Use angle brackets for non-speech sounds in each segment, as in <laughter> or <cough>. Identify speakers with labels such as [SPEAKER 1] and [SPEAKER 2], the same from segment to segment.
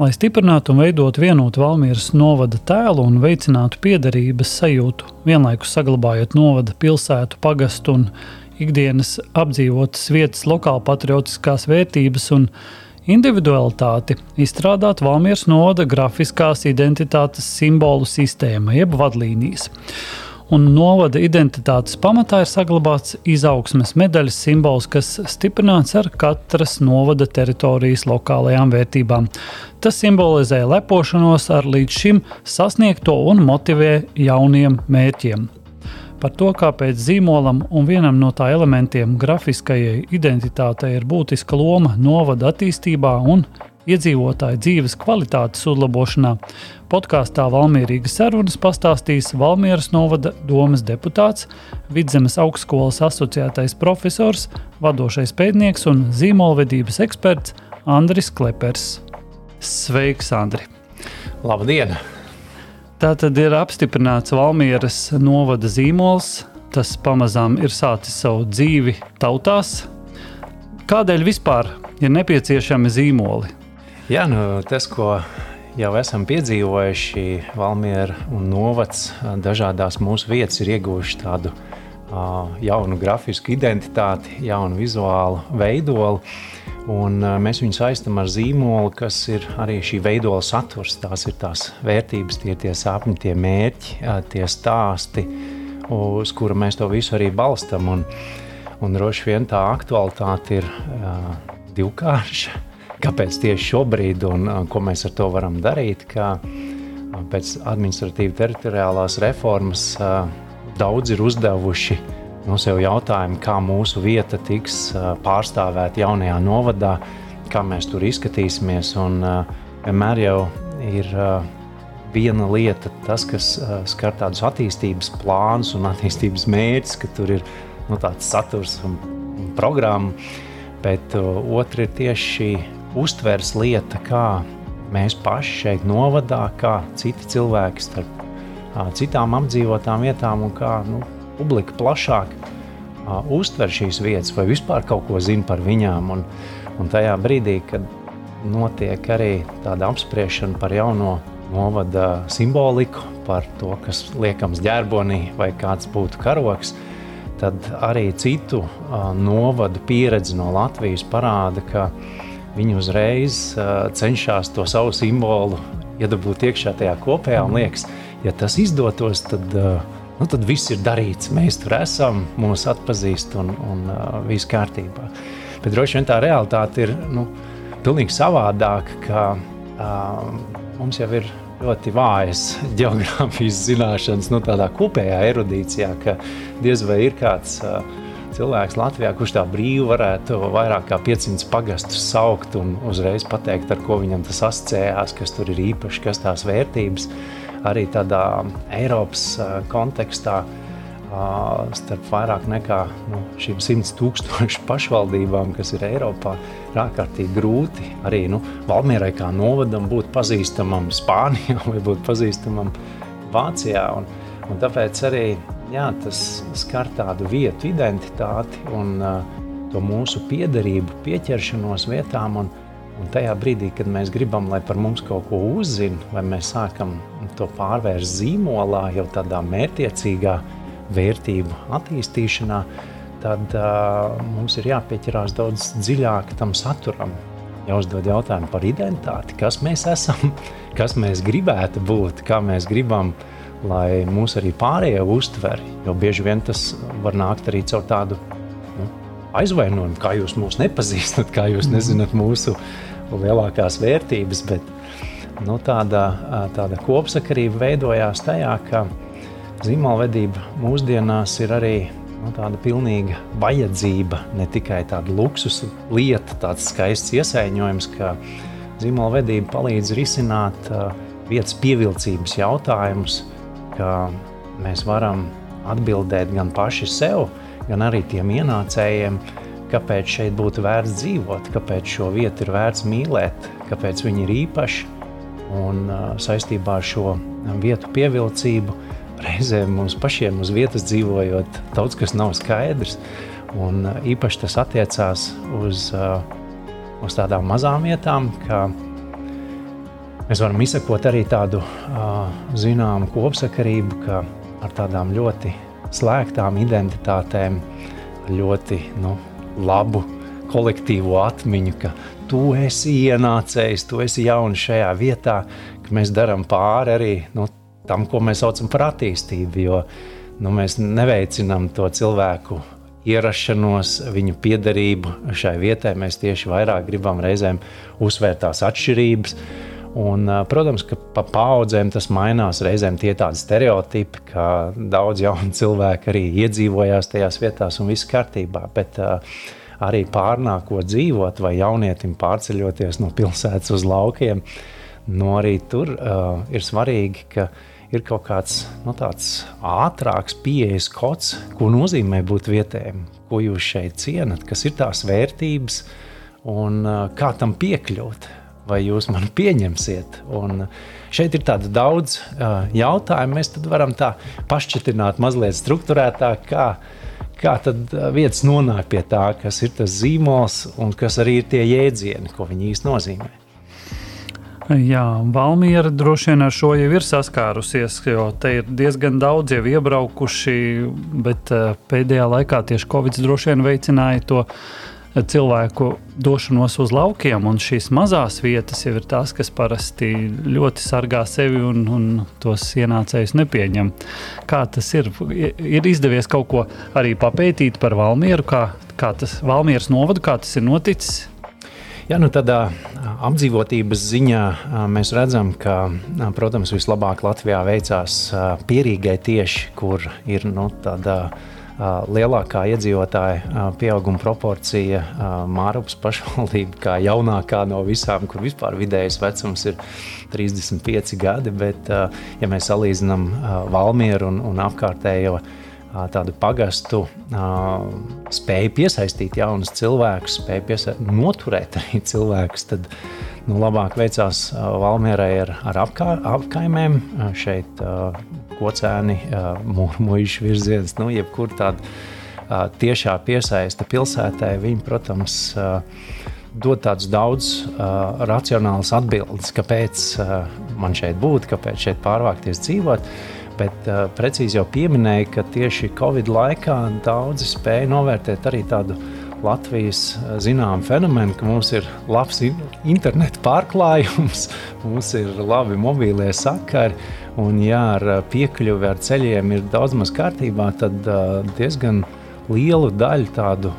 [SPEAKER 1] Lai stiprinātu un veidotu vienotu Valmieras novada tēlu un veicinātu piederības sajūtu, vienlaikus saglabājot novada pilsētu, pagastu un ikdienas apdzīvotas vietas lokāla patriotiskās vērtības un individualitāti, izstrādāt Valmieras novada grafiskās identitātes simbolu sistēma, jeb vadlīnijas un novada identitātes pamatā ir saglabāts izaugsmes medaļas simbols, kas stiprināts ar katras novada teritorijas lokālajām vērtībām. Tas simbolizē lepošanos ar līdz šim sasniegto un motivē jauniem mērķiem. Par to, kāpēc zīmolam un vienam no tā elementiem grafiskajai identitātei ir būtiska loma novada attīstībā un iedzīvotāju dzīves kvalitātes uzlabošanā. Podkāstā Valmīrīgas sarunas pastāstīs Valmieras novada domas deputāts, Vidzemes augstskolas asociētais profesors, vadošais pētnieks un zīmolvedības eksperts Andris Klepers. Sveiks, Andri!
[SPEAKER 2] Labdien!
[SPEAKER 1] Tā tad ir apstiprināts Valmieras novada zīmols. Tas pamazām ir sācis savu dzīvi tautās. Kādēļ vispār ir nepieciešami zīmoli?
[SPEAKER 2] Jā, nu, tas, ko jau esam piedzīvojuši, Valmiera un Novacs, dažādās mūsu vietas ir ieguvuši tādu uh, jaunu grafisku identitāti, jaunu vizuālu veidolu. Un, mēs viņu saistām ar zīmolu, kas ir arī šī veidola saturs. Tās ir tās vērtības, tie, tie sapņi, tie mērķi, tie stāsti, uz kura mēs to visu arī balstam. Un, un droši vien tā aktualitāte ir uh, divkārša kāpēc tieši šobrīd un ko mēs ar to varam darīt. Kā pēc administratīvas teritoriālās reformas daudz ir uzdevuši no sev jautājumu, kā mūsu vieta tiks pārstāvēta jaunajā novadā, kā mēs tur izskatīsimies. Un vienmēr jau ir viena lieta, tas, kas skar tādus attīstības plānus un attīstības mērķus, ka tur ir nu, tāds saturs un, un programma. Bet uh, otra ir tieši šī uztvers lieta, kā mēs paši šeit novadā, kā citi cilvēki starp citām apdzīvotām vietām un kā nu, publika plašāk uztver šīs vietas vai vispār kaut ko zina par viņām. Un, un tajā brīdī, kad notiek arī tāda apspriešana par jauno novada simboliku, par to, kas liekams ģerbonī vai kāds būtu karoks, tad arī citu novadu pieredze no Latvijas parāda, ka viņi uzreiz uh, cenšas to savu simbolu iedabūt iekšā tajā kopējā. Un liekas, ja tas izdotos, tad, uh, nu, tad viss ir darīts. Mēs tur esam, mūs atpazīst un, un uh, viss kārtībā. Bet droši vien tā realitāte ir nu, pilnīgi savādāka, ka uh, mums jau ir ļoti vājas geogrāfijas zināšanas, nu, tādā kopējā erudīcijā, ka diez vai ir kāds uh, cilvēks Latvijā, kurš tā brīvi varētu vairāk kā 500 pagastus saukt un uzreiz pateikt, ar ko viņam tas asociējās, kas tur ir īpaši, kas tās vērtības. Arī tādā Eiropas kontekstā starp vairāk nekā nu, šīm simts tūkstošu <laughs> pašvaldībām, kas ir Eiropā, ir ārkārtīgi grūti arī nu, Valmierai kā novadam būt pazīstamam Spānijā <laughs> vai būt pazīstamam Vācijā. Un, un tāpēc arī jā, tas skar tādu vietu identitāti un uh, to mūsu piederību, pieķeršanos vietām. Un, un tajā brīdī, kad mēs gribam, lai par mums kaut ko uzzina, vai mēs sākam to pārvērst zīmolā, jau tādā mērķiecīgā vērtību attīstīšanā, tad uh, mums ir jāpieķerās daudz dziļāk tam saturam. Jāuzdod jautājumu par identitāti, kas mēs esam, <laughs> kas mēs gribētu būt, kā mēs gribam uh, lai mūs arī pārējie uztver. Jo bieži vien tas var nākt arī caur tādu nu, aizvainojumu, kā jūs mūs nepazīstat, kā jūs mhm. nezināt mūsu lielākās vērtības. Bet nu, tāda, tāda kopsakarība veidojās tajā, ka zīmolvedība mūsdienās ir arī nu, tāda pilnīga vajadzība, ne tikai tāda luksus lieta, tāds skaists iesaņojums, ka zīmolvedība palīdz risināt uh, vietas pievilcības jautājumus, ka mēs varam atbildēt gan paši sev, gan arī tiem ienācējiem, kāpēc šeit būtu vērts dzīvot, kāpēc šo vietu ir vērts mīlēt, kāpēc viņi ir īpaši. Un saistībā ar šo vietu pievilcību reizēm mums pašiem uz vietas dzīvojot, daudz kas nav skaidrs. Un īpaši tas attiecās uz, uz tādām mazām vietām, kā mēs varam izsekot arī tādu zināmu kopsakarību, ka ar tādām ļoti slēgtām identitātēm, ļoti nu, labu kolektīvo atmiņu, ka tu esi ienācējis, tu esi jauns šajā vietā, ka mēs darām pāri arī nu, tam, ko mēs saucam par attīstību. Jo nu, mēs neveicinām to cilvēku ierašanos, viņu piederību šai vietai. Mēs tieši vairāk gribam reizēm uzsvērt tās atšķirības. Un, protams, ka pa paudzēm tas mainās. Reizēm tie ir tādi stereotipi, ka daudz jaunu <laughs> cilvēku arī iedzīvojās tajās vietās un viss kārtībā. Bet, arī pārnākot dzīvot, vai jaunietim pārceļoties no pilsētas uz laukiem, no arī tur uh, ir svarīgi, ka ir kaut kāds nu, ātrāks pieejas kods, ko nozīmē būt vietējiem, ko jūs šeit cienat, kas ir tās vērtības un uh, kā tam piekļūt vai jūs mani pieņemsiet. Un šeit ir tāda daudz uh, jautājumu. Mēs varam tā pašķitināt mazliet struktūrētāk, kā, kā tad vietas nonāk pie tā, kas ir tas zīmols un kas arī ir tie jēdzieni, ko viņi īsti nozīmē.
[SPEAKER 1] Jā, Valmiera droši vien ar šo jau ir saskārusies, jo te ir diezgan daudz jau iebraukuši, bet pēdējā laikā tieši Covid droši vien veicināja to cilvēku došanos uz laukiem, un šīs mazās vietas jau ir tās, kas parasti ļoti sargā sevi un, un tos ienācējus nepieņem. Kā tas ir? Ir izdevies kaut ko arī papētīt par Valmieru, kā, kā tas Valmieras novadu, kā tas ir noticis?
[SPEAKER 2] Jā, nu tādā apdzīvotības ziņā mēs redzam, ka, protams, vislabāk Latvijā veicās pierīgai tieši, kur ir nu, tāda lielākā iedzīvotāja pieauguma proporcija Mārupas pašvaldība, kā jaunākā no visām, kur vispār vidējais vecums ir 35 gadi. Bet, ja mēs salīdzinām Valmieru un, un apkārtējo tādu pagastu, spēju piesaistīt jaunus cilvēkus, spēju piesaistīt, noturēt arī cilvēkus, tad nu, labāk veicās Valmierai ar, ar apkā, apkaimēm. Šeit kocēni, mūža virziens, nu, jebkur tāda tiešā piesaista pilsētai. Viņi, protams, dod tādus daudz racionālus atbildes, kāpēc man šeit būt, kāpēc šeit pārvākties dzīvot. Bet uh, precīzi jau pieminēja, ka tieši Covid laikā daudzi spēja novērtēt arī tādu Latvijas zināmu fenomenu, ka mums ir labs interneta pārklājums, <laughs> mums ir labi mobīlie sakari, Un, ja ar piekļuvi ar ceļiem ir daudz maz kārtībā, tad uh, diezgan lielu daļu tādu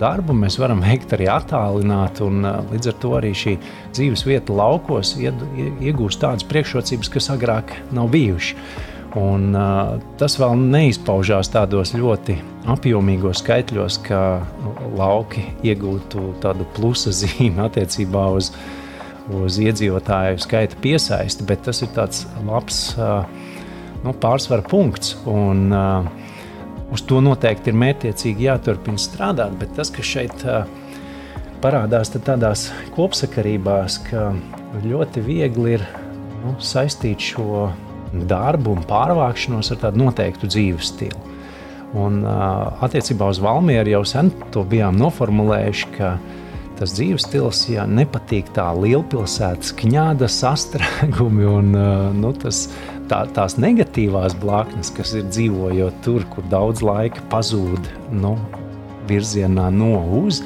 [SPEAKER 2] darbu mēs varam veikt arī attālināt. Un, līdz ar to arī šī dzīves vieta laukos iegūst tādas priekšrocības, kas agrāk nav bijušas. Un, uh, tas vēl neizpaužās tādos ļoti apjomīgos skaitļos, ka lauki iegūtu tādu plusa zīmi attiecībā uz uz iedzīvotāju skaita piesaisti, bet tas ir tāds labs nu, pārsvara punkts. Un, uz to noteikti ir mērķiecīgi jāturpina strādāt, bet tas, kas šeit parādās tādās kopsakarībās, ka ļoti viegli ir nu, saistīt šo darbu un pārvākšanos ar tādu noteiktu dzīves stilu. Un, attiecībā uz Valmieru jau sen to bijām noformulējuši, ka tas dzīves stils, ja nepatīk tā lielpilsētas kņāda sastrēgumi un nu, tas, tā, tās negatīvās blaknes, kas ir dzīvojot tur, kur daudz laika pazūd nu, virzienā no uz.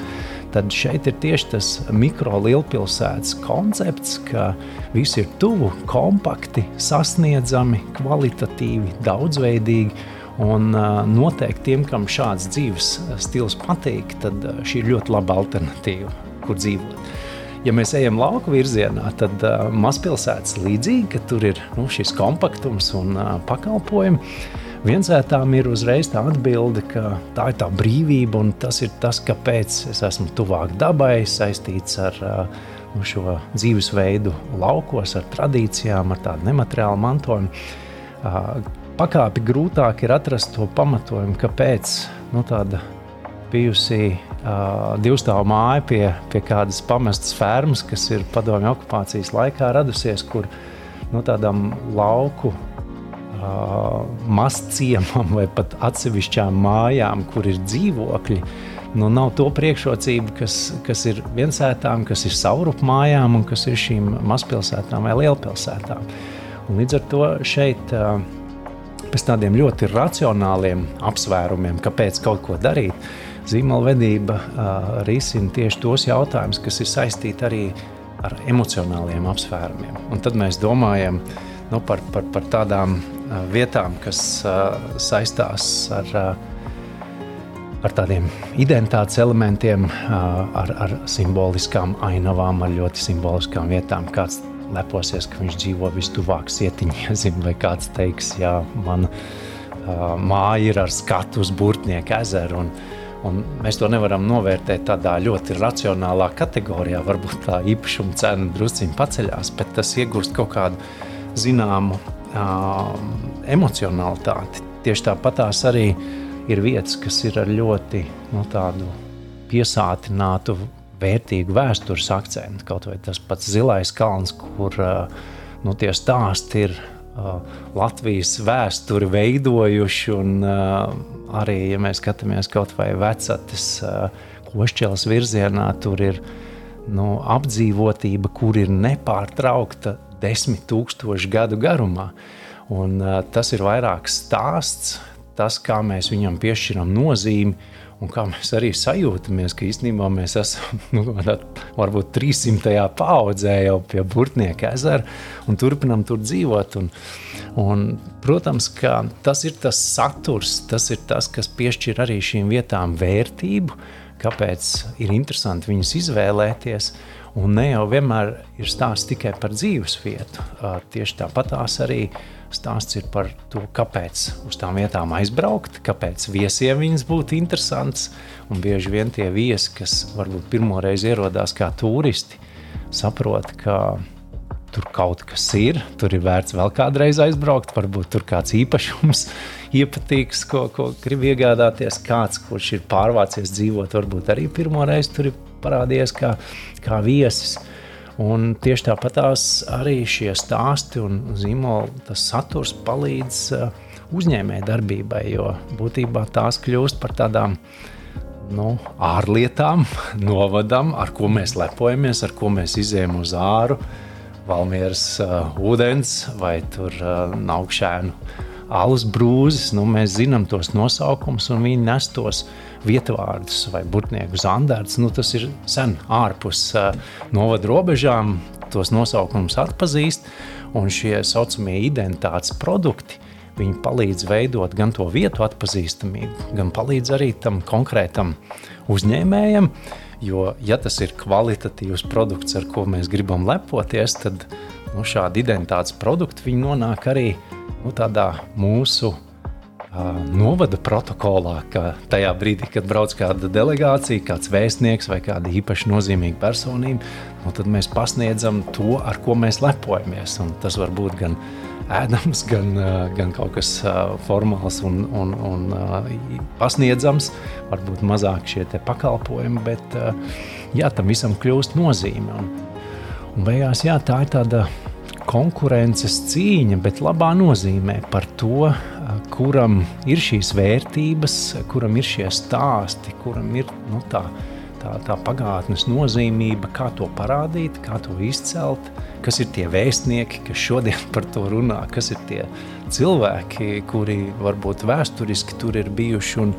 [SPEAKER 2] Tad šeit ir tieši tas mikro lielpilsētas koncepts, ka viss ir tuvu, kompakti, sasniedzami, kvalitatīvi, daudzveidīgi. Un noteikti tiem, kam šāds dzīves stils patīk, tad šī ir ļoti laba alternatīva kur dzīvot. Ja mēs ejam lauku virzienā, tad uh, mazpilsētas līdzīgi, ka tur ir nu, šis kompaktums un uh, pakalpojumi. Viensētām ir uzreiz tā atbilde, ka tā ir tā brīvība un tas ir tas, kāpēc es esmu tuvāk dabai, saistīts ar uh, šo dzīvesveidu laukos, ar tradīcijām, ar tādu nemateriālu mantojumu. Uh, pakāpi grūtāk ir atrast to pamatojumu, kāpēc nu, tāda bijusi uh, divstāvu māja pie, pie kādas pamestas fermas, kas ir padomju okupācijas laikā radusies, kur nu, tādām lauku uh, mazciemam vai pat atsevišķām mājām, kur ir dzīvokļi, nu, nav to priekšrocību, kas, kas ir viensētām, kas ir saurupu mājām un kas ir šīm mazpilsētām vai lielpilsētām. Un līdz ar to šeit pēc tādiem ļoti racionāliem apsvērumiem, kāpēc kaut ko darīt, zīmolvedība risina tieši tos jautājumus, kas ir saistīti arī ar emocionāliem apsvērumiem. Un tad mēs domājam nu, par, par, par tādām vietām, kas saistās ar, ar tādiem identitātes elementiem, ar, ar simboliskām ainavām, ar ļoti simboliskām vietām. Kāds leposies, ka viņš dzīvo vistuvāk sietiņiem, <laughs> vai kāds teiks, jā, mana uh, māja ir ar skatu uz Burtnieku ezeru. Un, un mēs to nevaram novērtēt tādā ļoti racionālā kategorijā. Varbūt tā īpašuma cena drusciņā paceļās, bet tas iegūst kaut kādu zināmu uh, emocionalitāti. Tieši tāpat tās arī ir vietas, kas ir ar ļoti nu, piesātinātu vērtīgu vēstures akcentu. Kaut vai tas pats zilais kalns, kur nu, tie stāsti ir Latvijas vēsturi veidojuši. Un, arī, ja mēs skatāmies kaut vai vecatas košķeles virzienā, tur ir nu, apdzīvotība, kur ir nepārtraukta desmit tūkstošu gadu garumā. Un, tas ir vairāk stāsts, tas, kā mēs viņam piešķiram nozīmi un kā mēs arī sajūtamies, ka īstenībā mēs esam <laughs> nu, varbūt 300. paudzē jau pie Burtnieka ezera un turpinam tur dzīvot. Un, un, protams, ka tas ir tas saturs, tas ir tas, kas piešķir arī šīm vietām vērtību, kāpēc ir interesanti viņas izvēlēties. Un ne jau vienmēr ir stāsts tikai par dzīves vietu. Tieši tāpat tās arī ir Stāsts ir par to, kāpēc uz tām vietām aizbraukt, kāpēc viesiem viņas būtu interesants. Un bieži vien tie viesi, kas varbūt pirmo reizi ierodās kā turisti, saprot, ka tur kaut kas ir, tur ir vērts vēl kādreiz aizbraukt, varbūt tur kāds īpašums <laughs> iepatīks, ko, ko grib iegādāties. Kāds, kurš ir pārvācies dzīvot, varbūt arī pirmo reizi tur ir parādījies kā, kā viesis. Un tieši tāpat arī šie stāsti un zīmoli, saturs palīdz uh, uzņēmēji darbībai, jo būtībā tās kļūst par tādām nu, ārlietām, <laughs> novadam, ar ko mēs lepojamies, ar ko mēs izējām uz āru, valmieras uh, ūdens vai tur uh, naukšēnu alus brūzes. Nu, mēs zinām tos nosaukumus un viņi nes tos vietvārdus vai burtnieku zandarts, nu, tas ir sen ārpus uh, novada robežām, tos nosaukumus atpazīst, un šie saucamie identitātes produkti, viņi palīdz veidot gan to vietu atpazīstamību, gan palīdz arī tam konkrētam uzņēmējam, jo, ja tas ir kvalitatīvs produkts, ar ko mēs gribam lepoties, tad nu, šādi identitātes produkti nonāk arī nu, tādā mūsu novada protokolā, ka tajā brīdī, kad brauc kāda delegācija, kāds vēstnieks vai kāda īpaši nozīmīga personība, nu, tad mēs pasniedzam to, ar ko mēs lepojamies. Un tas var būt gan ēdams, gan, gan kaut kas formāls un, un, un pasniedzams, varbūt mazāk šie pakalpojumi, bet jā, tam visam kļūst nozīme. Un, un beigās jā, tā ir tāda konkurences cīņa, bet labā nozīmē par to, kuram ir šīs vērtības, kuram ir šie stāsti, kuram ir nu, tā, tā, tā pagātnes nozīmība, kā to parādīt, kā to izcelt, kas ir tie vēstnieki, kas šodien <laughs> par to runā, kas ir tie cilvēki, kuri varbūt vēsturiski tur ir bijuši un,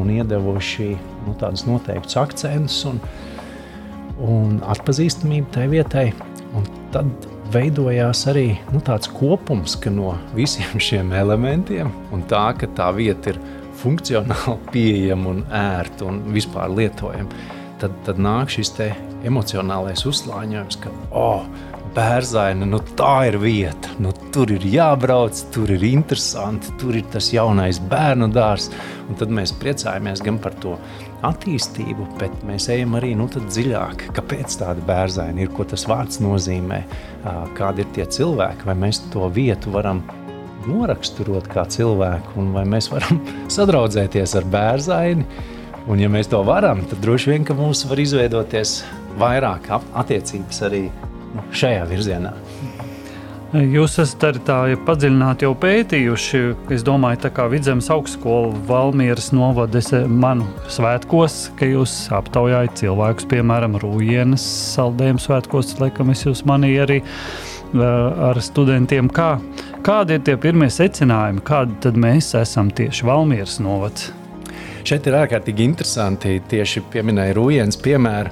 [SPEAKER 2] un iedevuši nu, tādus noteiktus akcentus un, un atpazīstamību tai vietai. Un tad veidojās arī nu, tāds kopums no visiem <laughs> šiem elementiem, un tā, ka tā vieta ir funkcionāli <laughs> pieejama un ērta un vispār lietojama. Tad, tad nāk šis emocionālais uzslāņojums, ka, oh, Bērzaina, nu tā ir vieta, nu tur ir jābrauc, tur ir interesanti, tur ir tas jaunais bērnu dārzs. Tad mēs priecājamies gan par to attīstību, bet mēs ejam arī nu, dziļāk. Kāpēc tāda bērzaina ir, ko tas vārds nozīmē, kādi ir tie cilvēki, vai mēs to vietu varam noraksturot kā cilvēku, un vai mēs varam <laughs> sadraudzēties ar bērzaini. Un, ja mēs to varam, tad droši vien mums var izveidoties vairāk attiecības arī nu, šajā virzienā.
[SPEAKER 1] Jūs esat arī tā ja padziļināti jau pētījuši, es domāju, tā kā Vidzemes augstskola Valmieras novades manu svētkos, ka jūs aptaujājat cilvēkus, piemēram, Rūjienas saldējumu svētkos, laikam es jūs manīju arī ar studentiem. Kā, kādi ir tie pirmie secinājumi, kādi tad mēs esam tieši Valmieras novads?
[SPEAKER 2] Šeit ir ārkārtīgi interesanti tieši pieminēja Rūjienas piemēru.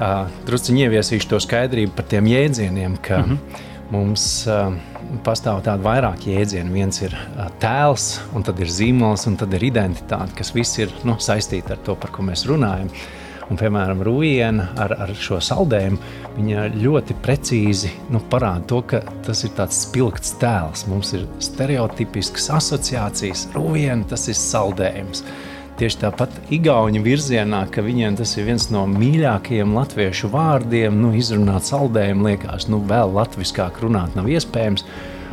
[SPEAKER 2] Uh, Drusciņi ieviesīšu to skaidrību par tiem jēdzieniem, ka mm -hmm mums uh, pastāv tādi vairāk jēdzieni. Viens ir uh, tēls, un tad ir zīmols, un tad ir identitāte, kas viss ir nu, saistīti ar to, par ko mēs runājam. Un, piemēram, Rūjiena ar, ar šo saldējumu viņa ļoti precīzi nu, parāda to, ka tas ir tāds spilgts tēls. Mums ir stereotipiskas asociācijas. Rūjiena tas ir saldējums. Uh, Tieši tāpat Igaunijas virzienā, ka viņiem tas ir viens no mīļākajiem latviešu vārdiem, nu, izrunāt saldējumu, liekas, nu, vēl latviskāk runāt nav iespējams.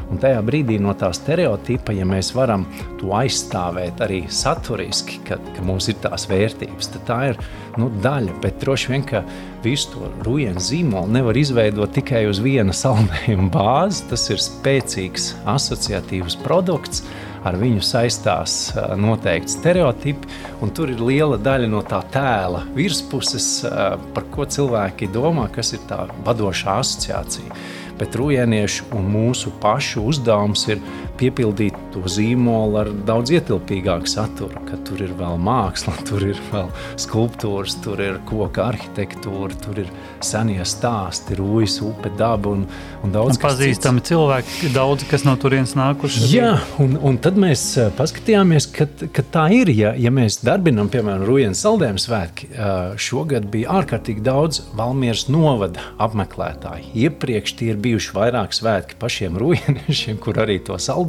[SPEAKER 2] Un tajā brīdī no tā stereotipa, ja mēs varam to aizstāvēt arī saturiski, ka, ka mums ir tās vērtības, tad tā ir nu, daļa. Bet droši vien, ka visu to rūjēnu zīmolu nevar izveidot tikai uz viena saldējuma bāzes. Tas ir spēcīgs asociatīvs produkts ar viņu saistās noteikti stereotipi, un tur ir liela daļa no tā tēla virspuses, par ko cilvēki domā, kas ir tā vadošā asociācija. Bet rujieniešu un mūsu pašu uzdevums ir piepildīt to zīmolu ar daudz ietilpīgāku saturu, ka tur ir vēl māksla, <laughs> tur ir vēl skulptūras, tur ir koka arhitektūra, tur ir senie stāsti, rūjas, upe, daba un, un daudz
[SPEAKER 1] un pazīstami cits. cilvēki, daudz, kas no turienes nākuši.
[SPEAKER 2] Jā, un, un tad mēs eh, paskatījāmies, ka, ka tā ir, ja, ja mēs darbinam, piemēram, Rujienas saldējuma svētki, eh, šogad bija ārkārtīgi daudz Valmieras novada apmeklētāji. Iepriekš tie ir bijuši vairāk svētki pašiem rujieniešiem, kur arī to saldējumu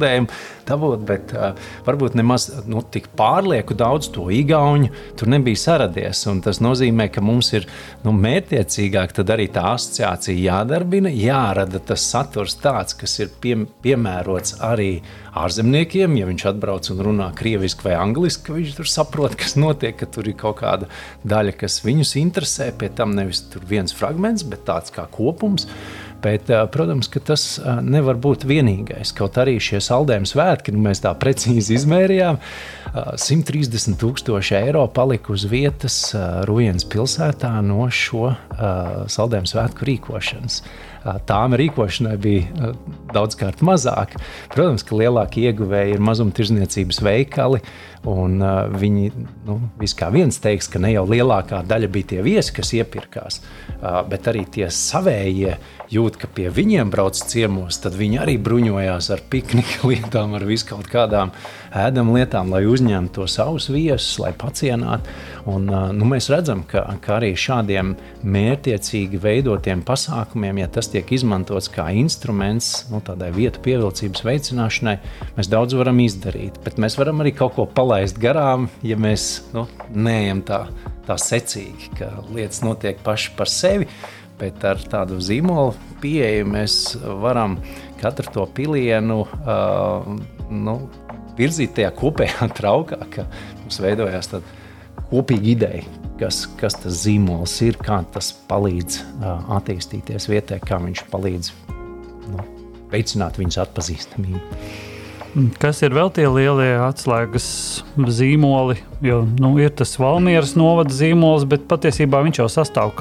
[SPEAKER 2] dabūt, bet uh, varbūt nemaz nu, tik pārlieku daudz to igauņu tur nebija saradies. Tas nozīmē, ka mums ir nu, mērķiecīgāk arī tā asociācija jādarbina, jārada tas saturs tāds, kas ir pie, piemērots arī ārzemniekiem. Ja viņš atbrauc un runā krieviski vai angliski, viņš tur saprot, kas notiek, ka tur ir kaut kāda daļa, kas viņus interesē. Pie tam nevis viens fragments, bet tāds kā kopums. Bet, protams, ka tas nevar būt vienīgais. Kaut arī šie saldējumi svētki, nu, mēs tā precīzi izmērījām, 130 tūkstoši eiro palika uz vietas Rujens pilsētā no šo saldējumu svētku rīkošanas tām rīkošanai bija daudzkārt mazāk. Protams, ka lielākie ieguvēji ir mazumtirdzniecības veikali, un viņi nu, kā viens teiks, ka ne jau lielākā daļa bija tie viesi, kas iepirkās, bet arī tie savējie jūt, ka pie viņiem brauc ciemos, tad viņi arī bruņojās ar piknika <laughs> lietām, ar viskaut kādām ēdam lietām, lai uzņemtu to savus viesus, lai pacienātu. Un, nu, mēs redzam, ka, ka arī šādiem mērķiecīgi veidotiem pasākumiem, ja tas tiek izmantots kā instruments nu, tādai vietu pievilcības veicināšanai, mēs daudz varam izdarīt. Bet mēs varam arī kaut ko palaist garām, ja mēs nu, neejam tā, tā secīgi, ka lietas notiek paši par sevi. Bet ar tādu zīmolu pieeju mēs varam katru to pilienu uh, nu, virzīt tajā kopējā <laughs> traukā, ka mums veidojās tāda kopīga ideja, kas, kas tas zīmols ir, kā tas palīdz uh, attīstīties vietē, kā viņš palīdz nu, veicināt viņas atpazīstamību.
[SPEAKER 1] Kas ir vēl tie lielie atslēgas zīmoli? Jo nu, ir tas Valmieras novada zīmols, bet patiesībā viņš jau sastāv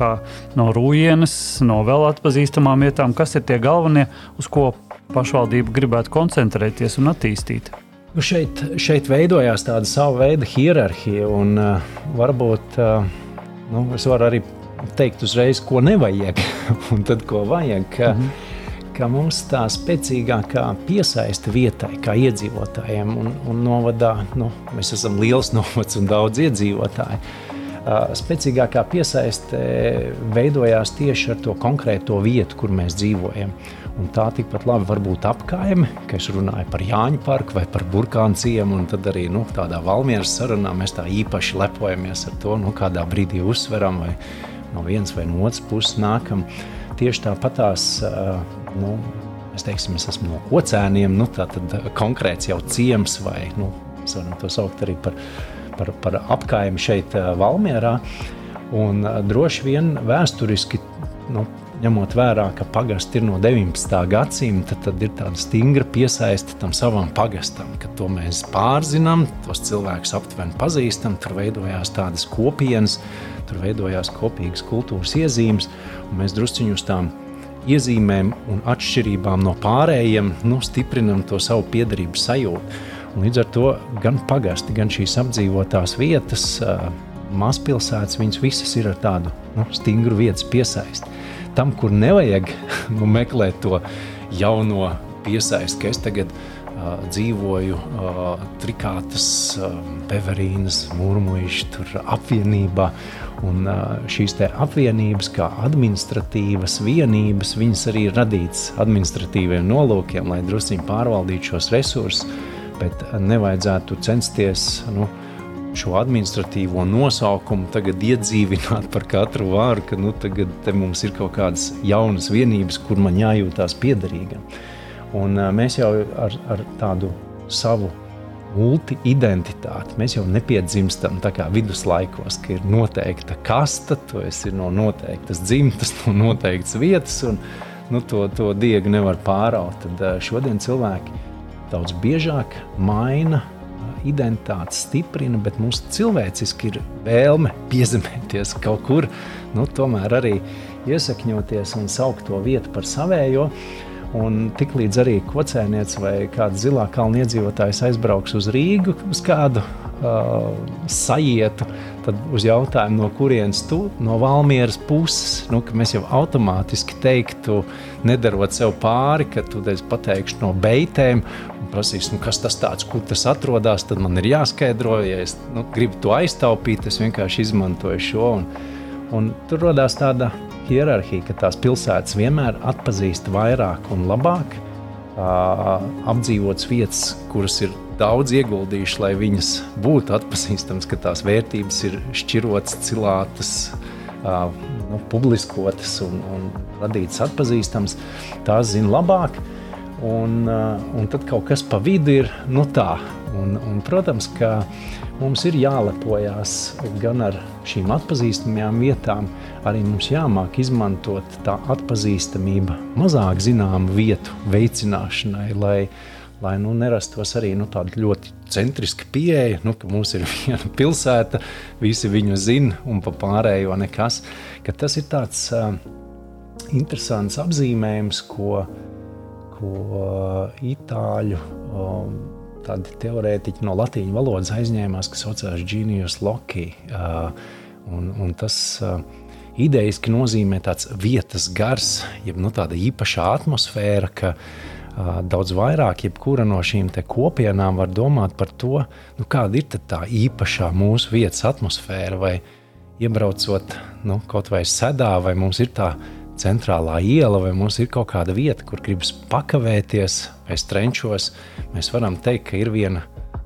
[SPEAKER 1] no rūjienes, no vēl atpazīstamām vietām. Kas ir tie galvenie, uz ko pašvaldība gribētu koncentrēties un attīstīt?
[SPEAKER 2] Nu šeit, šeit veidojās tāda sava veida hierarhija, un uh, varbūt uh, nu, es varu arī teikt uzreiz, ko nevajag, <laughs> un tad ko vajag. Ka, mm -hmm ka mums tā spēcīgākā piesaiste vietai, kā iedzīvotājiem, un, un novadā nu, mēs esam liels <laughs> novads un daudz iedzīvotāju. Spēcīgākā piesaiste veidojās tieši ar to konkrēto vietu, kur mēs dzīvojam. Un tā tikpat labi var būt apkaime, ka es runāju par Jāņu parku vai par burkānu ciemu, un tad arī nu, tādā valmieras sarunā mēs tā īpaši lepojamies ar to, nu, kādā brīdī uzsveram vai no vienas vai no otras puses nākam. Tieši tāpatās nu, mēs teiksim, es esmu no kocēniem, nu, tā tad konkrēts jau ciems vai, nu, mēs varam to saukt arī par, par, par apkaimi šeit Valmierā. Un droši vien vēsturiski nu, ņemot vērā, ka pagasti ir no 19. gadsimta, tad ir tāda stingra piesaiste tam savam pagastam, ka to mēs pārzinām, tos cilvēkus aptuveni pazīstam, tur veidojās tādas kopienas, tur veidojās kopīgas kultūras iezīmes, un mēs drusciņu uz tām iezīmēm un atšķirībām no pārējiem nu, stiprinam to savu piedarības sajūtu. Un līdz ar to gan pagasti, gan šīs apdzīvotās vietas, mazpilsētas, viņas visas ir ar tādu nu, stingru vietas piesaisti. Tam, kur nevajag <laughs> nu, meklēt to jauno piesaisti, ka es tagad uh, dzīvoju uh, Trikātas, uh, Beverīnas, Mūrmuīša apvienībā. Un šīs apvienības, kā administratīvas vienības, viņas arī ir radītas administratīviem nolūkiem, lai druskuļi pārvaldītu šos resursus bet nevajadzētu censties nu, šo administratīvo nosaukumu tagad iedzīvināt par katru vārdu, ka nu, tagad mums ir kaut kādas jaunas vienības, kur man jājūtās piederīgam. Un, mēs jau ar, ar tādu savu multi-identitāti. Mēs jau nepiedzimstam tā kā viduslaikos, ka ir noteikta kasta, tu esi no noteiktas dzimtas, no noteiktas vietas, un nu, to, to diegu nevar pāraut. Tad šodien cilvēki daudz biežāk maina identitāti, stiprina, bet mums cilvēciski ir vēlme <laughs> piezemēties kaut kur, nu, tomēr arī iesakņoties un saukt to vietu par savējo. Un tiklīdz arī kocēniec vai kāds zilā kalna iedzīvotājs aizbrauks uz Rīgu uz kādu uh, sajietu, tad uz jautājumu, no kurienes tu no Valmieras puses, nu, mēs jau automātiski teiktu, nedarot sev pāri, ka tu pateikšu no beigtēm un prasīs, nu, kas tas tāds, kur tas atrodas, tad man ir jāskaidro, ja es nu, gribu to aiztaupīt, es vienkārši izmantoju šo. Un, un tur radās tāda hierarhija, ka tās pilsētas vienmēr atpazīst vairāk un labāk uh, apdzīvotas vietas, kuras ir daudz ieguldījuši, lai viņas būtu atpazīstamas, ka tās vērtības ir šķirotas, cilātas, uh, nu, publiskotas un, un radītas atpazīstamas. Tās zina labāk, un, un tad kaut kas pa vidu ir nu, tā. Un, un, protams, ka mums ir jālepojas gan ar šīm atpazīstamajām vietām, arī mums jāmāk izmantot tā atpazīstamība mazāk zināmu vietu veicināšanai, lai, lai nu, nerastos arī nu, tāda ļoti centriska pieeja, nu, ka mums ir <laughs> viena pilsēta, visi viņu zina un pa pārējo nekas. Tas ir tāds uh, interesants apzīmējums, ko, ko itāļu. Um, tādi teorētiķi no latīņu valodas aizņēmās, kas saucās Genius Loki. Uh, un, un tas uh, idejiski nozīmē tāds vietas gars, jeb nu, tāda īpaša atmosfēra, ka uh, daudz vairāk jebkura no šīm kopienām var domāt par to, nu, kāda ir tā īpašā mūsu vietas atmosfēra, vai iebraucot nu, kaut vai sedā, vai mums ir tā centrālā iela, vai mums ir kaut kāda vieta, kur gribas pakavēties, vai strenčos, mēs varam teikt, ka ir viena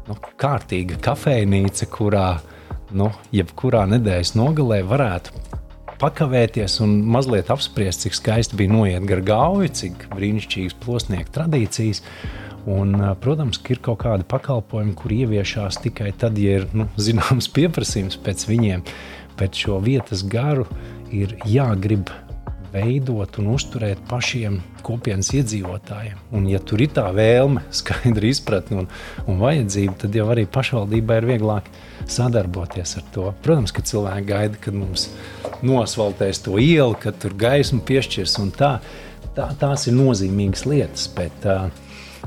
[SPEAKER 2] nu, kārtīga kafejnīca, kurā nu, jebkurā nedēļas nogalē varētu pakavēties un mazliet apspriest, cik skaisti bija noiet gar gauju, cik brīnišķīgas plosnieku tradīcijas. Un, protams, ka ir kaut kādi pakalpojumi, kur ieviešās tikai tad, ja ir nu, <laughs> zināms pieprasījums pēc viņiem. Pēc šo vietas garu ir jāgrib veidot un uzturēt pašiem kopienas iedzīvotājiem. Un, ja tur ir tā vēlme, <laughs> skaidra izpratne un, un vajadzība, tad jau arī pašvaldībai ir vieglāk sadarboties ar to. Protams, ka cilvēki gaida, kad mums nosvaltēs to ielu, kad tur gaismu piešķirs un tā. tā tās ir nozīmīgas lietas, bet uh,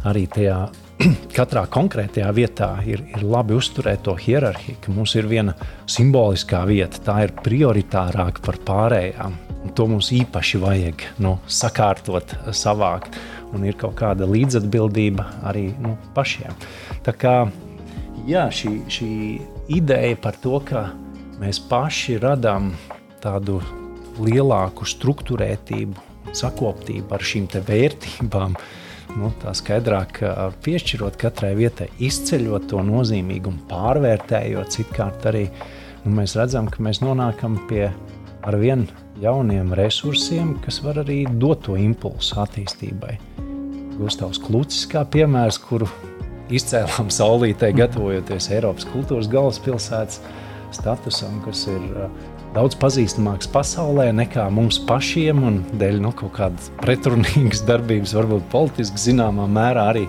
[SPEAKER 2] arī tajā <clears throat> katrā konkrētajā vietā ir, ir labi uzturēt to hierarhiju, ka mums ir viena simboliskā vieta, tā ir prioritārāka par pārējām. Un to mums īpaši vajag nu, sakārtot, savākt, un ir kaut kāda līdzatbildība arī nu, pašiem. Tā kā jā, šī, šī ideja par to, ka mēs paši radām tādu lielāku struktūrētību, sakoptību ar šīm vērtībām, nu, tā skaidrāk piešķirot katrai vietai, izceļot to nozīmīgumu, pārvērtējot, citkārt arī nu, mēs redzam, ka mēs nonākam pie ar vien jauniem resursiem, kas var arī dot to impulsu attīstībai. Gustavs Klucis kā piemērs, kuru izcēlām saulītē, gatavojoties Eiropas kultūras galvaspilsētas statusam, kas ir daudz pazīstamāks pasaulē nekā mums pašiem, un dēļ nu, kaut kādas pretrunīgas darbības, varbūt politiski zināmā mērā arī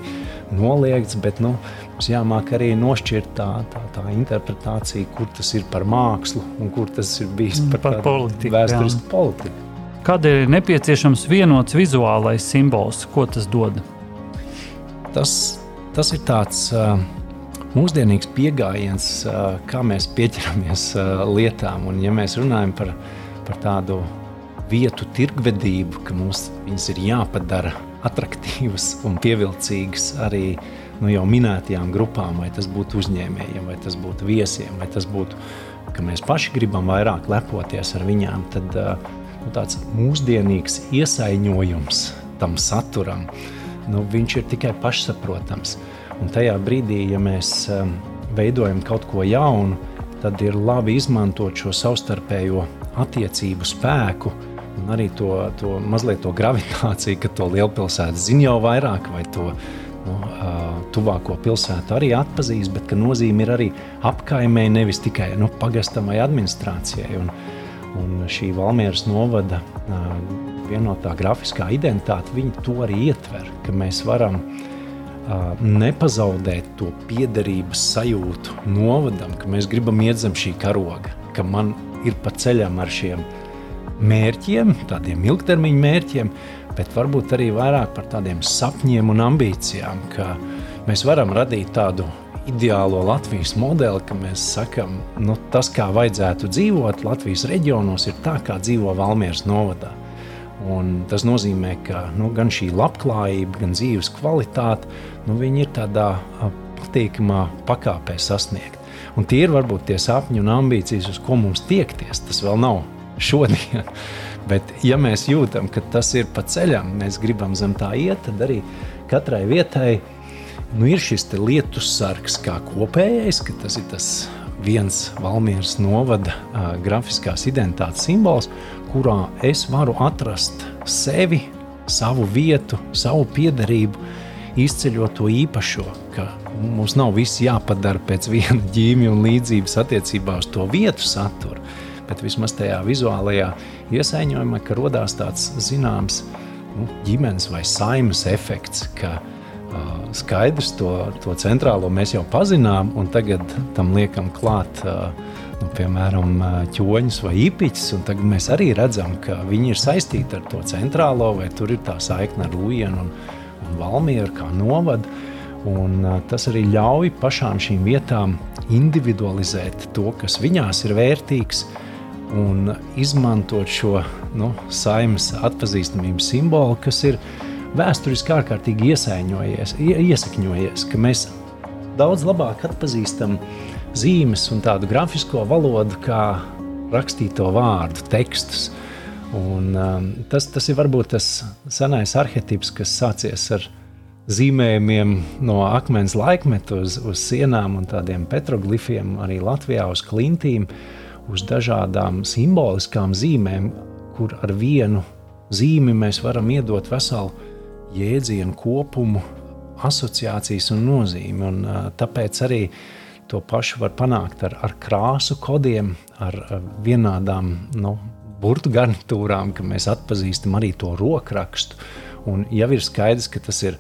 [SPEAKER 2] noliegts. Bet, nu, Mums jāmāk arī nošķirt tā, tā, tā interpretācija, kur tas ir par mākslu un kur tas ir bijis par,
[SPEAKER 1] par politiku,
[SPEAKER 2] vēsturisku politiku.
[SPEAKER 1] Kādēļ ir nepieciešams vienots vizuālais simbols, ko tas dod?
[SPEAKER 2] Tas, tas ir tāds uh, mūsdienīgs pieejams, uh, kā mēs pieķeramies uh, lietām. Un, ja mēs runājam par, par tādu vietu tirgvedību, ka mums viņas ir jāpadara attraktīvas un pievilcīgas arī nu, jau minētajām grupām, vai tas būtu uzņēmējiem, vai tas būtu viesiem, vai tas būtu, ka mēs paši gribam vairāk lepoties ar viņām, tad nu, tāds mūsdienīgs iesaiņojums tam saturam, nu, viņš ir tikai pašsaprotams. Un tajā brīdī, ja mēs veidojam kaut ko jaunu, tad ir labi izmantot šo savstarpējo attiecību spēku un arī to, to mazliet to gravitāciju, ka to lielpilsētu zina jau vairāk vai to nu, tuvāko pilsētu arī atpazīst, bet ka nozīme ir arī apkaimē, nevis tikai nu, pagastam vai administrācijai. Un, un šī Valmieras novada vienotā grafiskā identitāte, viņi to arī ietver, ka mēs varam nepazaudēt to piederības sajūtu novadam, ka mēs gribam iet zem šī karoga, ka man ir pa ceļam ar šiem mērķiem, tādiem ilgtermiņa mērķiem, bet varbūt arī vairāk par tādiem sapņiem un ambīcijām, ka mēs varam radīt tādu ideālo Latvijas modeli, ka mēs sakām, nu, tas, kā vajadzētu dzīvot Latvijas reģionos, ir tā, kā dzīvo Valmieras novadā. Un tas nozīmē, ka nu, gan šī labklājība, gan dzīves kvalitāte, nu, ir tādā patīkamā pakāpē sasniegt. Un tie ir varbūt tie sapņi un ambīcijas, uz ko mums tiekties. Tas vēl nav šodien. <laughs> Bet, ja mēs jūtam, ka tas ir pa ceļam, mēs gribam zem tā iet, tad arī katrai vietai nu, ir šis lietus sargs kā kopējais, ka tas ir tas viens Valmieras novada uh, grafiskās identitātes simbols, kurā es varu atrast sevi, savu vietu, savu piederību, izceļot to īpašo, ka mums nav viss jāpadara pēc viena <laughs> ģīmija un līdzības attiecībā uz to vietu saturu, bet vismaz tajā vizuālajā iesaņojumā, ka radās tāds zināms nu, ģimenes vai saimas efekts, ka uh, skaidrs to, to centrālo mēs jau pazinām, un tagad tam liekam klāt. Uh, nu, piemēram, ķoņus vai īpiņus. Tagad mēs arī redzam, ka viņi ir saistīti ar to centrālo, vai tur ir tā saikne ar Lujenu un, un Valmieru kā novadu. Un, uh, tas arī ļauj pašām šīm vietām individualizēt to, kas viņās ir vērtīgs, un izmantot šo nu, saimnes atpazīstamības simbolu, kas ir vēsturiski ārkārtīgi iesakņojies, ka mēs daudz labāk atpazīstam zīmes un tādu grafisko valodu, kā rakstīto vārdu, tekstus. Un, um, tas, tas ir varbūt tas senais arhetips, kas sācies ar zīmējumiem no akmens laikmeta uz, uz sienām un tādiem petroglifiem, arī Latvijā uz klintīm, uz dažādām simboliskām zīmēm, kur ar vienu zīmi mēs varam iedot veselu jēdzienu kopumu, asociācijas un nozīmi. Un, tāpēc arī to pašu var panākt ar, ar krāsu kodiem, ar, vienādām nu, burbuļu garnitūrām, ka mēs atpazīstam arī to rokrakstu. Un jau ir skaidrs, ka tas ir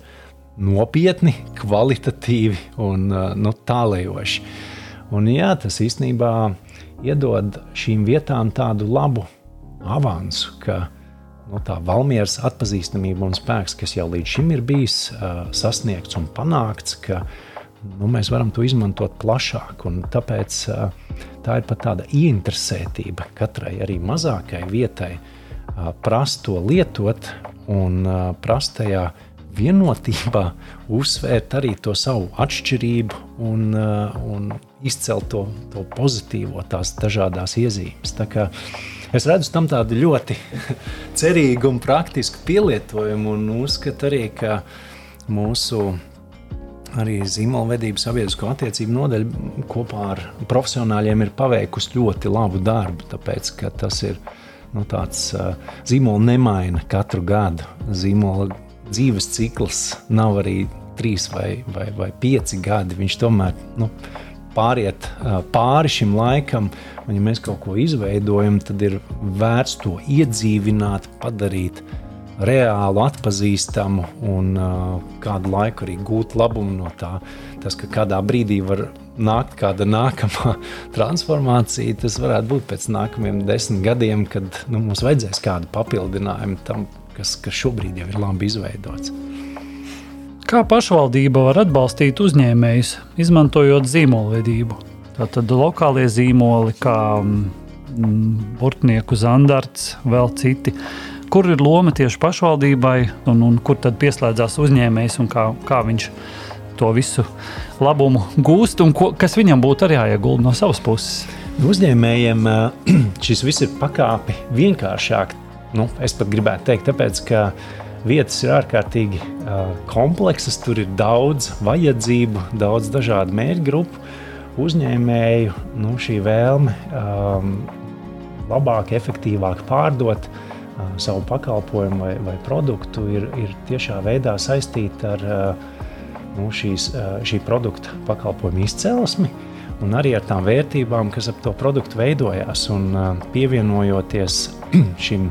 [SPEAKER 2] nopietni, kvalitatīvi un nu, tālējoši. Un, jā, tas īstenībā iedod šīm vietām tādu labu avansu, ka nu, tā valmieras atpazīstamība un spēks, kas jau līdz šim ir bijis sasniegts un panākts, ka nu, mēs varam to izmantot plašāk. Tāpēc tā ir pat tāda ieinteresētība katrai arī mazākai vietai prast to lietot un uh, prast tajā vienotībā uzsvērt arī to savu atšķirību un, un izcelt to, to pozitīvo, tās dažādas iezīmes. Tā es redzu tam tādu ļoti <laughs> cerīgu un praktisku pielietojumu un uzskatu arī, ka mūsu arī zīmolvedības sabiedrisko attiecību nodaļa kopā ar profesionāļiem ir paveikusi ļoti labu darbu, tāpēc, ka tas ir nu, tāds uh, zīmols nemaina katru gadu. Zīmola dzīves cikls nav arī trīs vai, vai, vai pieci gadi. Viņš tomēr nu, pāriet pāri šim laikam, un ja mēs kaut ko izveidojam, tad ir vērts to iedzīvināt, padarīt reālu, atpazīstamu un uh, kādu laiku arī gūt labumu no tā. Tas, ka kādā brīdī var nākt kāda nākamā <laughs> transformācija, tas varētu būt pēc nākamajiem desmit gadiem, kad nu, mums vajadzēs kādu papildinājumu tam, kas, kas šobrīd jau ir labi izveidots.
[SPEAKER 1] Kā pašvaldība var atbalstīt uzņēmējus, izmantojot zīmolvedību? Tātad lokālie zīmoli, kā mm, burtnieku zandarts, vēl citi. Kur ir loma tieši pašvaldībai un, un kur tad pieslēdzās uzņēmējs un kā, kā viņš to visu labumu gūst un ko, kas viņam būtu arī jāiegulda no savas puses?
[SPEAKER 2] Uzņēmējiem <clears throat> šis viss ir pakāpi vienkāršāk. Nu, es pat gribētu teikt, tāpēc, ka vietas ir ārkārtīgi kompleksas, tur ir daudz vajadzību, daudz dažādu mērķu grupu. Uzņēmēju nu, šī vēlme um, labāk, efektīvāk pārdot uh, savu pakalpojumu vai, vai produktu ir, ir tiešā veidā saistīta ar uh, nu, šīs, uh, šī produkta pakalpojumu izcelsmi. Un arī ar tām vērtībām, kas ap to produktu veidojās, un uh, pievienojoties <clears throat> šim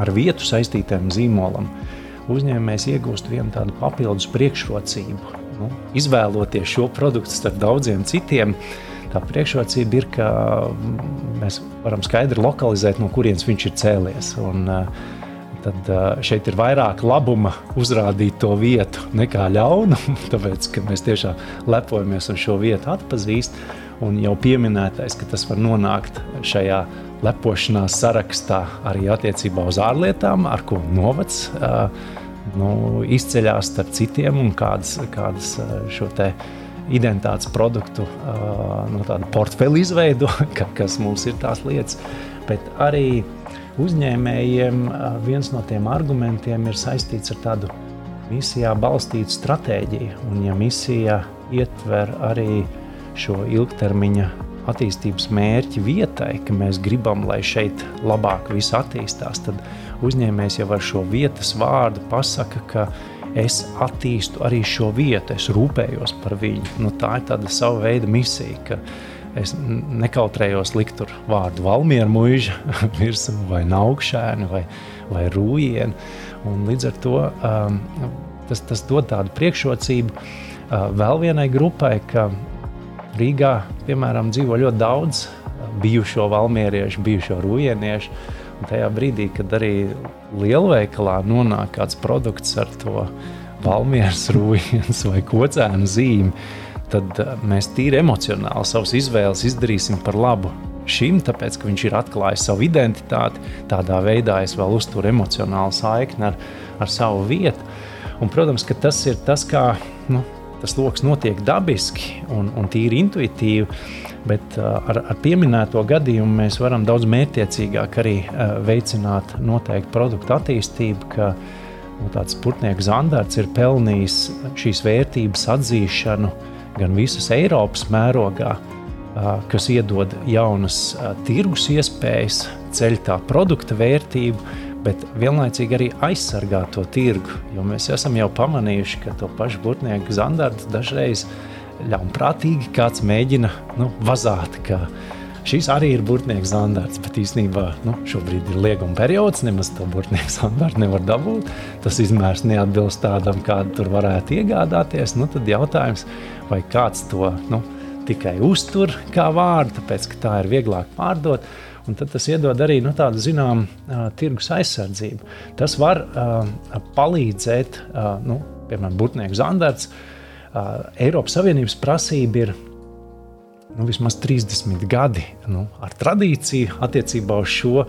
[SPEAKER 2] ar vietu saistītiem zīmolam, uzņēmējs iegūst vienu tādu papildus priekšrocību. Nu, izvēloties šo produktu starp daudziem citiem, tā priekšrocība ir, ka mēs varam skaidri lokalizēt, no kurienes viņš ir cēlies. Un, Tad šeit ir vairāk labuma uzrādīt to vietu nekā ļaunuma, <laughs> tāpēc mēs tiešām lepojamies un šo vietu atpazīstam. Un jau pieminētais, ka tas var nonākt šajā lepošanās sarakstā arī attiecībā uz ārlietām, ar ko novads uh, nu, izceļās starp citiem un kādas, kādas šo te identitātes produktu uh, no tāda portfeļa izveido, <laughs> ka, kas mums ir tās lietas. Bet arī uzņēmējiem viens no tiem argumentiem ir saistīts ar tādu misijā balstītu stratēģiju. Un ja misija ietver arī šo ilgtermiņa attīstības mērķi vietai, ka mēs gribam, lai šeit labāk viss attīstās, tad uzņēmējs jau ar šo vietas vārdu pasaka, ka es attīstu arī šo vietu, es rūpējos par viņu. Nu, tā ir tāda sava veida misija, es nekautrējos likt tur vārdu Valmiera mūža <laughs> virsmu vai naukšēni vai, vai rūjienu. Un līdz ar to um, tas, tas dod tādu priekšrocību uh, vēl vienai grupai, ka Rīgā, piemēram, dzīvo ļoti daudz bijušo valmieriešu, bijušo rujieniešu. Un tajā brīdī, kad arī lielveikalā nonāk kāds produkts ar to valmieras <laughs> rūjienas vai kocēnu zīmi, tad eh, mēs tīri emocionāli savas izvēles izdarīsim par labu šim, tāpēc, ka viņš ir atklājis savu identitāti. Tādā veidā es vēl uzturu emocionālu saikni ar, ar savu vietu. Un, protams, ka tas ir tas, kā nu, tas lokus notiek dabiski un, un tīri intuitīvi. Bet uh, ar, ar pieminēto gadījumu mēs varam daudz mērķiecīgāk arī uh, veicināt noteiktu produktu attīstību, ka nu, tāds putnieku zandarts ir pelnījis šīs vērtības atzīšanu gan visas Eiropas mērogā, kas iedod jaunas tirgus iespējas, ceļ tā produkta vērtību, bet vienlaicīgi arī aizsargāt to tirgu. Jo mēs esam jau pamanījuši, ka to pašu būtnieku zandartu dažreiz ļaunprātīgi kāds mēģina nu, vazāt. Šis arī ir burbuļsaktas standarts, bet īstenībā nu, šobrīd ir lieguma periods. Nemaz to burbuļsaktas standartu nevar dabūt. Tas izmērs neatbilst tādam, kādu tur varētu iegādāties. Nu, tad jautājums, vai kāds to nu, tikai uztur kā vārdu, tāpēc ka tā ir vieglāk pārdot Un tad tas iedod arī nu, tādu zināmu uh, tirgus aizsardzību. Tas var uh, palīdzēt, uh, nu, piemēram, Burtnieku Zandarts. Uh, Eiropas Savienības prasība ir nu, vismaz 30 gadi nu, ar tradīciju attiecībā uz šo.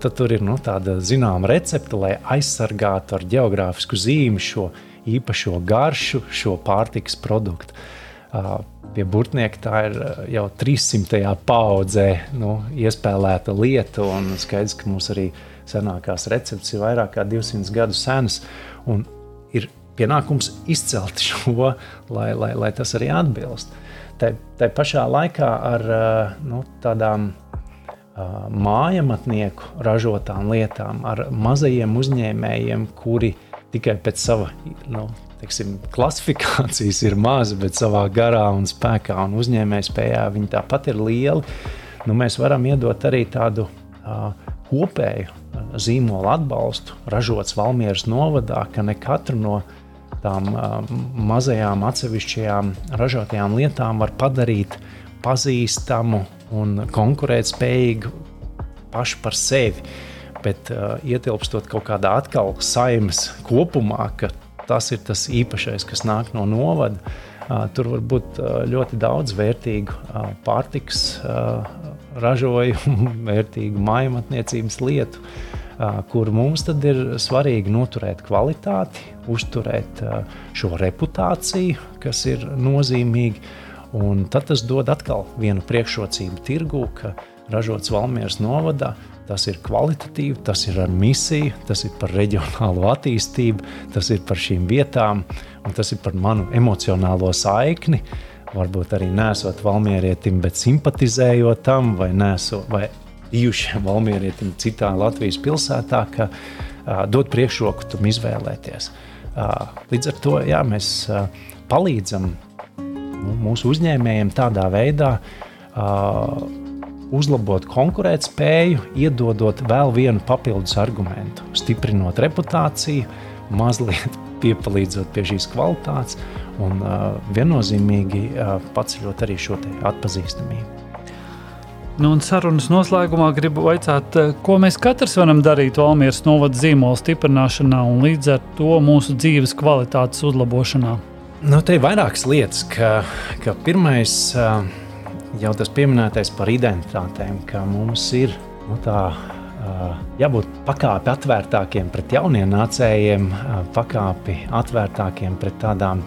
[SPEAKER 2] Tad tur ir nu, tāda zināma recepte, lai aizsargātu ar geogrāfisku zīmi šo īpašo garšu, šo pārtikas produktu. Uh, pie burtnieka tā ir jau 300. paudzē nu, iespēlēta lieta. Skaidrs, ka mums arī senākās receptes ir vairāk kā 200 gadu senas. Ir pienākums izcelt šo, lai, lai, lai tas arī atbilst. Tā, tā pašā laikā ar nu, tādām mājamatnieku ražotām lietām, ar mazajiem uzņēmējiem, kuri tikai pēc sava nu, teiksim, klasifikācijas ir maza, bet savā garā un spēkā un uzņēmējspējā viņi tāpat ir lieli. Nu, mēs varam iedot arī tādu uh, kopēju zīmolu atbalstu, ražots Valmieras novadā, ka ne katru no tām uh, mazajām atsevišķajām ražotajām lietām var padarīt pazīstamu un konkurētspējīgu pašu par sevi. Bet uh, ietilpstot kaut kādā atkal saimas kopumā, ka tas ir tas īpašais, kas nāk no novada. Tur var būt ļoti daudz vērtīgu pārtikas ražojumu, <laughs> vērtīgu mājasniecības lietu, kur mums ir svarīgi noturēt kvalitāti, uzturēt šo reputāciju, kas ir nozīmīga. Un tad tas dod atkal vienu priekšrocību tirgū, ka ražots Valmieras novadā Tas ir kvalitatīvi, tas ir ar misiju, tas ir par reģionālo attīstību, tas ir par šīm vietām, un tas ir par manu emocionālo saikni. Varbūt arī nesot valmierietim, bet simpatizējot tam, vai, neso, vai bijušiem valmierietim citā Latvijas pilsētā, ka uh, dod priekšroku tam izvēlēties. Uh, līdz ar to jā, mēs palīdzam nu, mūsu uzņēmējiem tādā veidā. Uzlabot konkurētspēju, iedodot vēl vienu papildus argumentu, stiprinot reputāciju, mazliet <laughs> piepalīdzot pie šīs kvalitātes un uh, viennozīmīgi uh, paceļot arī šo atpazīstamību.
[SPEAKER 1] Nu, un sarunas noslēgumā gribu jautāt, uh, ko mēs katrs varam darīt Valmieras novada zīmola stiprināšanā un līdz ar to mūsu dzīves kvalitātes uzlabošanā.
[SPEAKER 2] Nu, te ir vairākas lietas, ka, ka pirmais uh, jau tas pieminētais par identitātēm, ka mums ir nu, tā. Jābūt pakāpi atvērtākiem pret jauniem nācējiem, pakāpi atvērtākiem pret tādām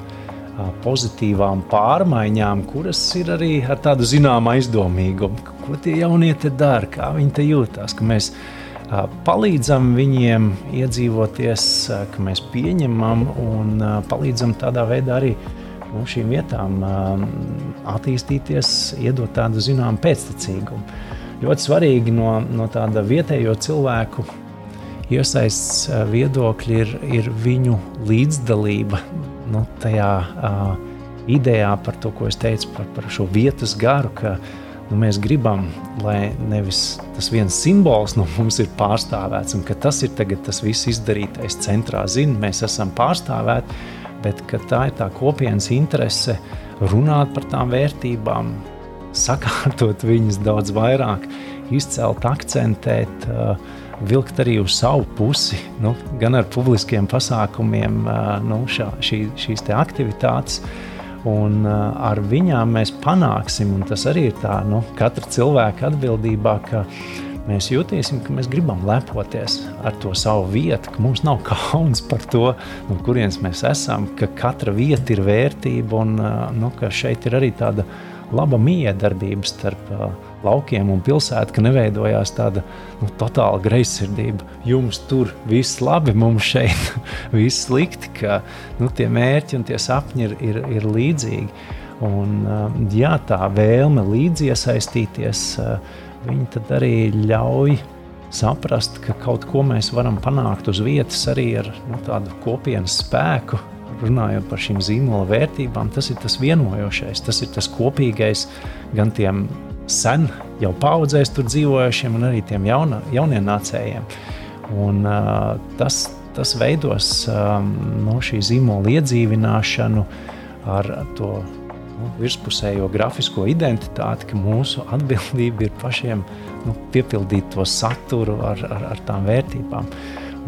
[SPEAKER 2] pozitīvām pārmaiņām, kuras ir arī ar tādu zināmu aizdomīgumu. Ko tie jaunie te dara, kā viņi te jūtas, ka mēs palīdzam viņiem iedzīvoties, ka mēs pieņemam un palīdzam tādā veidā arī nu, šīm vietām attīstīties, iedot tādu zināmu pēctecīgumu. Ļoti svarīgi no, no tāda vietējo cilvēku iesaists viedokļa ir, ir viņu līdzdalība nu, tajā uh, idejā par to, ko es teicu par, par šo vietas garu. Ka, nu, mēs gribam, lai nevis tas viens simbols no mums ir pārstāvēts, un ka tas ir tas viss izdarītais centrā. Zini, mēs esam pārstāvēti, bet tā ir tā kopienas interese runāt par tām vērtībām, sakārtot viņas daudz vairāk, izcelt, akcentēt, vilkt arī uz savu pusi, nu, gan ar publiskiem pasākumiem, nu, šā, šī, šīs aktivitātes. Un ar viņām mēs panāksim, un tas arī ir tā, nu, katra cilvēka atbildībā, ka mēs jutīsim, ka mēs gribam lepoties ar to savu vietu, ka mums nav <laughs> kauns par to, no kurienes mēs esam, ka katra vieta ir vērtība un nu, ka šeit ir arī tāda laba miedarbība starp uh, laukiem un pilsētu, ka neveidojās tāda nu, totāla greizsirdība. Jums tur viss labi, mums šeit <laughs> viss slikti, ka nu, tie mērķi un tie sapņi ir, ir, ir līdzīgi. Un, uh, jā, tā vēlme līdzi iesaistīties. Uh, viņi arī ļauj saprast, ka kaut ko mēs varam panākt uz vietas arī ar nu, tādu kopienas spēku. Runājot par šīm zīmola vērtībām, tas ir tas vienojošais, tas ir tas kopīgais gan tiem sen jau paudzēs tur dzīvojušiem, gan arī tiem jauna, jauniem nācējiem. Un, uh, tas, tas veidos um, no šī zīmola iedzīvināšanu ar to nu, virspusējo grafisko identitāti, ka mūsu atbildība ir pašiem nu, piepildīt to saturu ar, ar, ar tām vērtībām.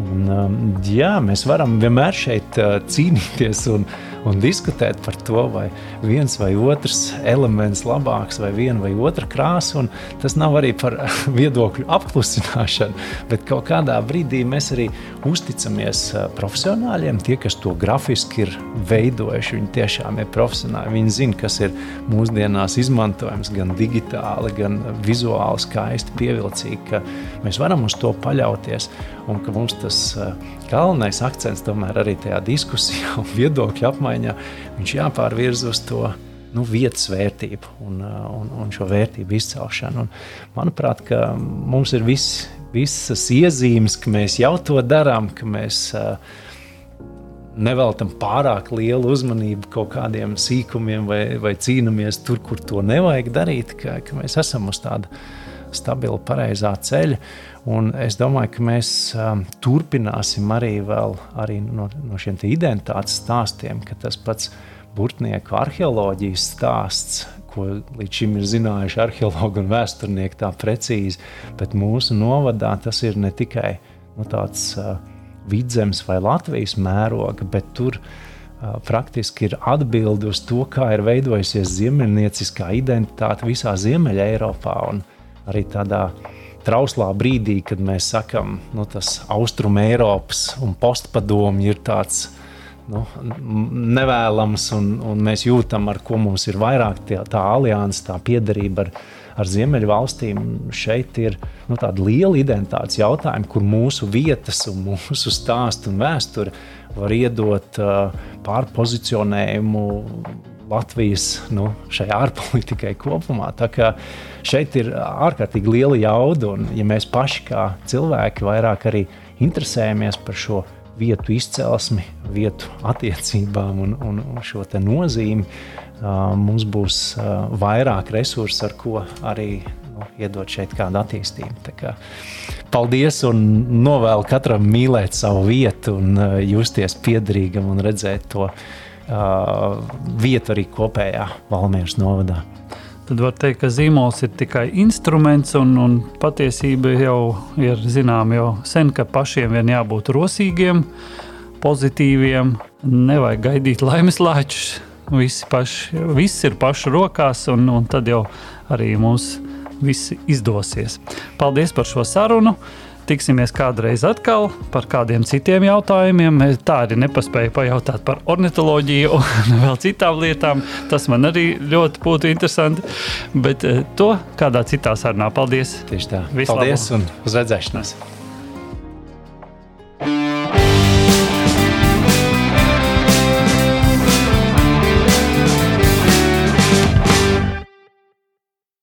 [SPEAKER 2] Un, um, jā, mēs varam vienmēr šeit uh, cīnīties un, un diskutēt par to, vai viens vai otrs elements labāks, vai viena vai otra krāsa. Tas nav arī par <laughs> viedokļu apklusināšanu, bet kaut kādā brīdī mēs arī uzticamies profesionāļiem, tie, kas to grafiski ir veidojuši. Viņi tiešām ir profesionāli. Viņi zina, kas ir mūsdienās izmantojams gan digitāli, gan vizuāli skaisti, pievilcīgi. Mēs varam uz to paļauties un ka mums tas galvenais akcents tomēr arī tajā diskusijā un <laughs> viedokļu apmaiņā viņš jāpārvirz uz to nu, vietas vērtību un, eh, un, un šo vērtību izcelšanu. Un, manuprāt, mums ir vis, visas iezīmes, ka mēs jau to darām, ka mēs uh, neveltam pārāk lielu uzmanību kaut kādiem sīkumiem vai, vai cīnāmies tur, kur to nevajag darīt, ka, ka mēs esam uz tāda stabila, pareizā ceļa. Un es domāju, ka mēs um, turpināsim arī, vēl, arī no, no šiem identitātes stāstiem, ka tas pats burtnieku arheoloģijas stāsts, ko līdz šim ir zinājuši arheologi un vēsturnieki tā precīzi, bet mūsu novadā tas ir ne tikai nu, tāds uh, vidzemes vai Latvijas mēroga, bet tur uh, praktiski ir atbildi uz to, kā ir veidojusies ziemeļnieciskā identitāte visā Ziemeļā Eiropā. Arī tādā trauslā brīdī, kad mēs sakām, nu, tas Austrum Eiropas un postpadomi ir tāds nu, nevēlams, un, un mēs jūtam, ar ko mums ir vairāk tie, tā alianse, tā piederība ar, ar Ziemeļvalstīm. Šeit ir nu, tāda liela identitātes jautājuma, kur mūsu vietas, un mūsu stāstu un vēsture var iedot uh, pārpozicionējumu Latvijas nu, ārpolitikai kopumā. Tā kā šeit ir ārkārtīgi liela jauda, un ja mēs paši kā cilvēki vairāk arī interesējamies par šo vietu izcelsmi, vietu attiecībām un, un šo nozīmi, mums būs vairāk resursu, ar ko arī nu, iedot šeit kādu attīstību. Kā, paldies un novēlu katram mīlēt savu vietu, un justies piederīgam un redzēt to vietu arī kopējā Valmieras novadā.
[SPEAKER 1] Tad var teikt, ka zīmols ir tikai instruments, un, un patiesība jau ir zināma jau sen, ka pašiem vien jābūt rosīgiem, pozitīviem, nevajag gaidīt laimes lāčus Visi paši, viss ir pašu rokās, un, un tad jau arī mums viss izdosies. Paldies par šo sarunu! Tiksimies kādreiz atkal par kādiem citiem jautājumiem. Tā arī nepaspēju pajautāt par ornitoloģiju <laughs> un vēl citām lietām. Tas man arī ļoti būtu interesanti. Bet eh, to kādā citā sarunā. Paldies!
[SPEAKER 2] Tieši tā. Vislabāk. Paldies un uz redzēšanos!